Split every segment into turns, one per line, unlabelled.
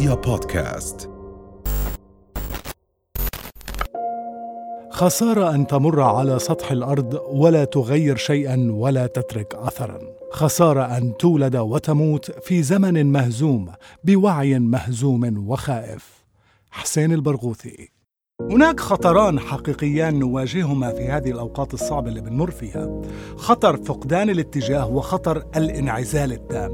رؤيا بودكاست.
خسارة أن تمر على سطح الأرض ولا تغير شيئا ولا تترك اثرا. خسارة أن تولد وتموت في زمن مهزوم بوعي مهزوم وخائف. حسين البرغوثي. هناك خطران حقيقيان نواجههما في هذه الأوقات الصعبة اللي بنمر فيها. خطر فقدان الاتجاه وخطر الانعزال التام.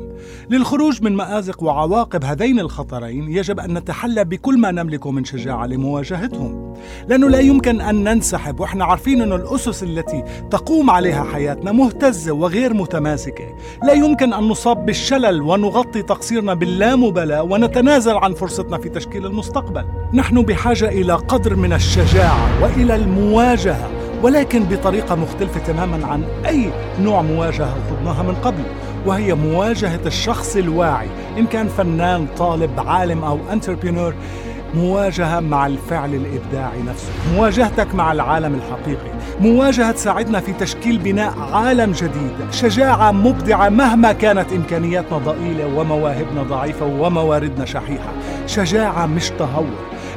للخروج من مآزق وعواقب هذين الخطرين يجب أن نتحلى بكل ما نملكه من شجاعة لمواجهتهم. لأنه لا يمكن أن ننسحب وإحنا عارفين إنه الأسس التي تقوم عليها حياتنا مهتزة وغير متماسكة. لا يمكن أن نصاب بالشلل ونغطي تقصيرنا باللامبالاه ونتنازل عن فرصتنا في تشكيل المستقبل. نحن بحاجة إلى قدر من الشجاعة وإلى المواجهة ولكن بطريقة مختلفة تماما عن أي نوع مواجهة خضناها من قبل وهي مواجهة الشخص الواعي إن كان فنان طالب عالم أو انتربرينور مواجهة مع الفعل الإبداعي نفسه مواجهتك مع العالم الحقيقي مواجهة تساعدنا في تشكيل بناء عالم جديد شجاعة مبدعة مهما كانت إمكانياتنا ضئيلة ومواهبنا ضعيفة ومواردنا شحيحة شجاعة مش تهور.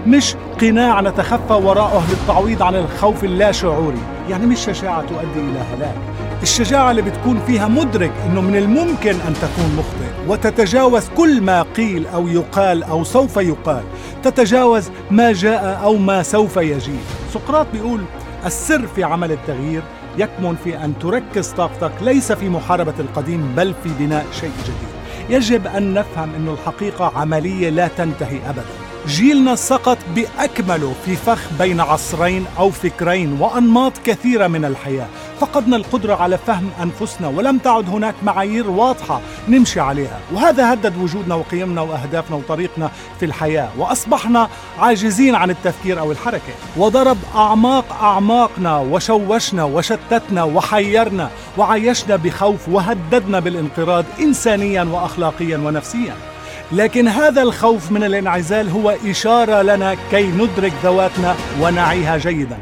مش قناع نتخفى وراءه للتعويض عن الخوف اللاشعوري. يعني مش شجاعة تؤدي إلى هلاك. الشجاعة اللي بتكون فيها مدرك أنه من الممكن أن تكون مخطئ. وتتجاوز كل ما قيل أو يقال أو سوف يقال. تتجاوز ما جاء أو ما سوف يجيء. سقراط بيقول السر في عمل التغيير يكمن في أن تركز طاقتك ليس في محاربة القديم بل في بناء شيء جديد. يجب أن نفهم أن الحقيقة عملية لا تنتهي أبداً. جيلنا سقط باكمله في فخ بين عصرين أو فكرين وأنماط كثيرة من الحياة. فقدنا القدرة على فهم أنفسنا ولم تعد هناك معايير واضحة نمشي عليها. وهذا هدد وجودنا وقيمنا وأهدافنا وطريقنا في الحياة. وأصبحنا عاجزين عن التفكير أو الحركة. وضرب أعماق أعماقنا وشوشنا وشتتنا وحيرنا وعيشنا بخوف وهددنا بالانقراض انسانيا واخلاقيا ونفسيا. لكن هذا الخوف من الانعزال هو إشارة لنا كي ندرك ذواتنا ونعيها جيدا.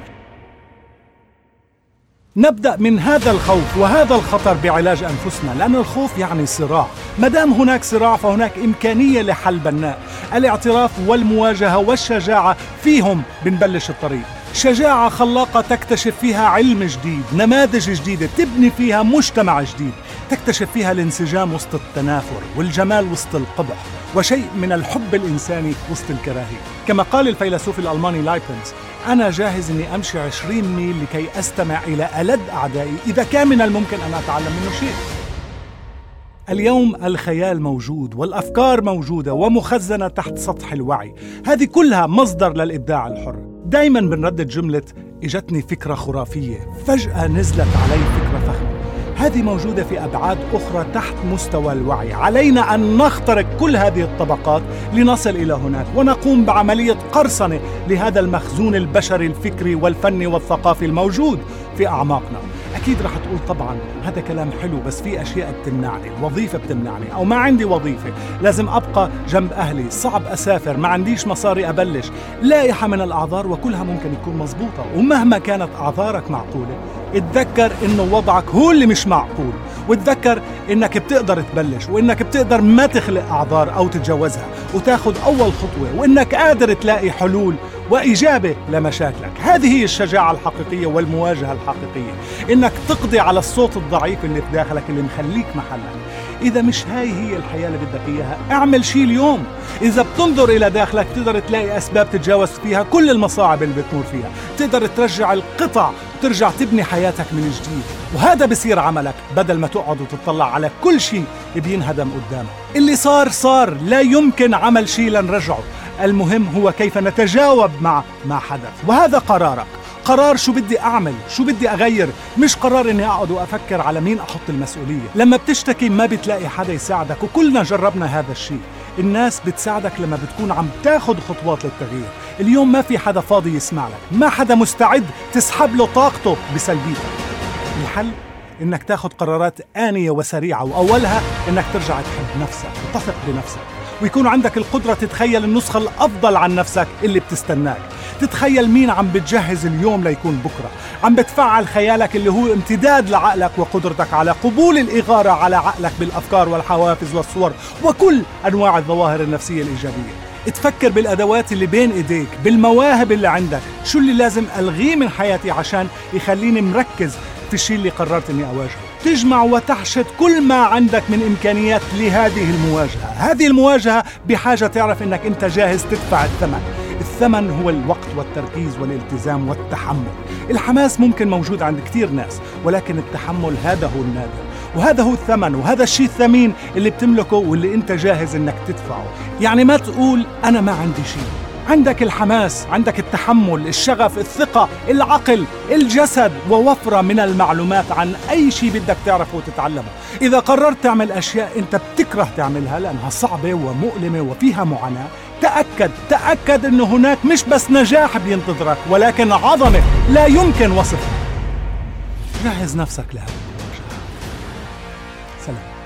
نبدأ من هذا الخوف وهذا الخطر بعلاج أنفسنا لأن الخوف يعني صراع. ما دام هناك صراع فهناك إمكانية لحل بناء. الاعتراف والمواجهة والشجاعة فيهم بنبلش الطريق. شجاعة خلاقة تكتشف فيها علم جديد نماذج جديدة تبني فيها مجتمع جديد. تكتشف فيها الانسجام وسط التنافر والجمال وسط القبح وشيء من الحب الإنساني وسط الكراهية. كما قال الفيلسوف الألماني لايبنز أنا جاهز أني أمشي عشرين ميل لكي أستمع إلى ألد أعدائي إذا كان من الممكن أن أتعلم منه شيء. اليوم الخيال موجود والأفكار موجودة ومخزنة تحت سطح الوعي. هذه كلها مصدر للإبداع الحر. دائما بنردد جملة إجتني فكرة خرافية. فجأة نزلت علي فكرة فخمة. هذه موجودة في أبعاد أخرى تحت مستوى الوعي. علينا أن نخترق كل هذه الطبقات لنصل إلى هناك ونقوم بعملية قرصنة لهذا المخزون البشري الفكري والفني والثقافي الموجود في أعماقنا. أكيد رح تقول طبعا هذا كلام حلو بس في أشياء بتمنعني الوظيفه بتمنعني أو ما عندي وظيفة لازم أبقى جنب أهلي صعب أسافر ما عنديش مصاري أبلش. لائحه من الأعذار وكلها ممكن تكون مزبوطه ومهما كانت أعذارك معقولة اتذكر إنه وضعك هو اللي مش معقول وتذكر إنك بتقدر تبلش وإنك بتقدر ما تخلق أعذار أو تتجاوزها وتاخذ أول خطوة وإنك قادر تلاقي حلول واجابه لمشاكلك، هذه هي الشجاعة الحقيقية والمواجهة الحقيقية، إنك تقضي على الصوت الضعيف اللي في داخلك اللي مخليك محلك. إذا مش هاي هي الحياة اللي بدك إياها، اعمل شيء اليوم. إذا بتنظر إلى داخلك تقدر تلاقي أسباب تتجاوز فيها كل المصاعب اللي بتمر فيها، تقدر ترجع القطع ترجع تبني حياتك من جديد. وهذا بصير عملك بدل ما تقعد وتطلع على كل شيء بينهدم قدامك. اللي صار صار. لا يمكن عمل شيء لنرجعه. المهم هو كيف نتجاوب مع ما حدث. وهذا قرارك. قرار شو بدي أعمل؟ شو بدي أغير؟ مش قرار إني أقعد وأفكر على مين أحط المسؤولية. لما بتشتكي ما بتلاقي حدا يساعدك وكلنا جربنا هذا الشيء. الناس بتساعدك لما بتكون عم تاخد خطوات للتغيير. اليوم ما في حدا فاضي يسمع لك. ما حدا مستعد تسحب له طاقته بسلبيتك. الحل؟ إنك تاخد قرارات آنية وسريعة وأولها إنك ترجع تحب نفسك وتثق بنفسك. ويكون عندك القدرة تتخيل النسخة الأفضل عن نفسك اللي بتستناك. تتخيل مين عم بتجهز اليوم ليكون بكرة. عم بتفعل خيالك اللي هو امتداد لعقلك وقدرتك على قبول الإغارة على عقلك بالأفكار والحوافز والصور وكل أنواع الظواهر النفسية الإيجابية. تفكر بالأدوات اللي بين إيديك بالمواهب اللي عندك. شو اللي لازم ألغيه من حياتي عشان يخليني مركز الشيء اللي قررت إني أواجهه. تجمع وتحشد كل ما عندك من إمكانيات لهذه المواجهة. هذه المواجهة بحاجة تعرف إنك أنت جاهز تدفع الثمن. الثمن هو الوقت والتركيز والالتزام والتحمل. الحماس ممكن موجود عند كثير ناس ولكن التحمل هذا هو النادر. وهذا هو الثمن وهذا الشيء الثمين اللي بتملكه واللي أنت جاهز إنك تدفعه. يعني ما تقول أنا ما عندي شيء. عندك الحماس عندك التحمل الشغف الثقة العقل الجسد ووفرة من المعلومات عن أي شيء بدك تعرفه وتتعلمه. إذا قررت تعمل أشياء أنت بتكره تعملها لأنها صعبة ومؤلمة وفيها معاناة تأكد تأكد أنه هناك مش بس نجاح بينتظرك ولكن عظمة لا يمكن وصفها. جهز نفسك لهذا سلام.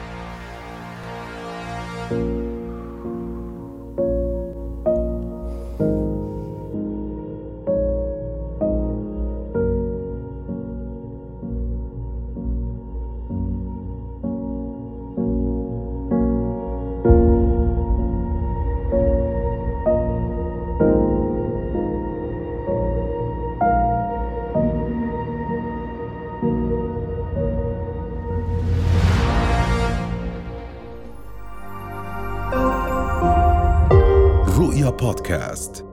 رؤيا بودكاست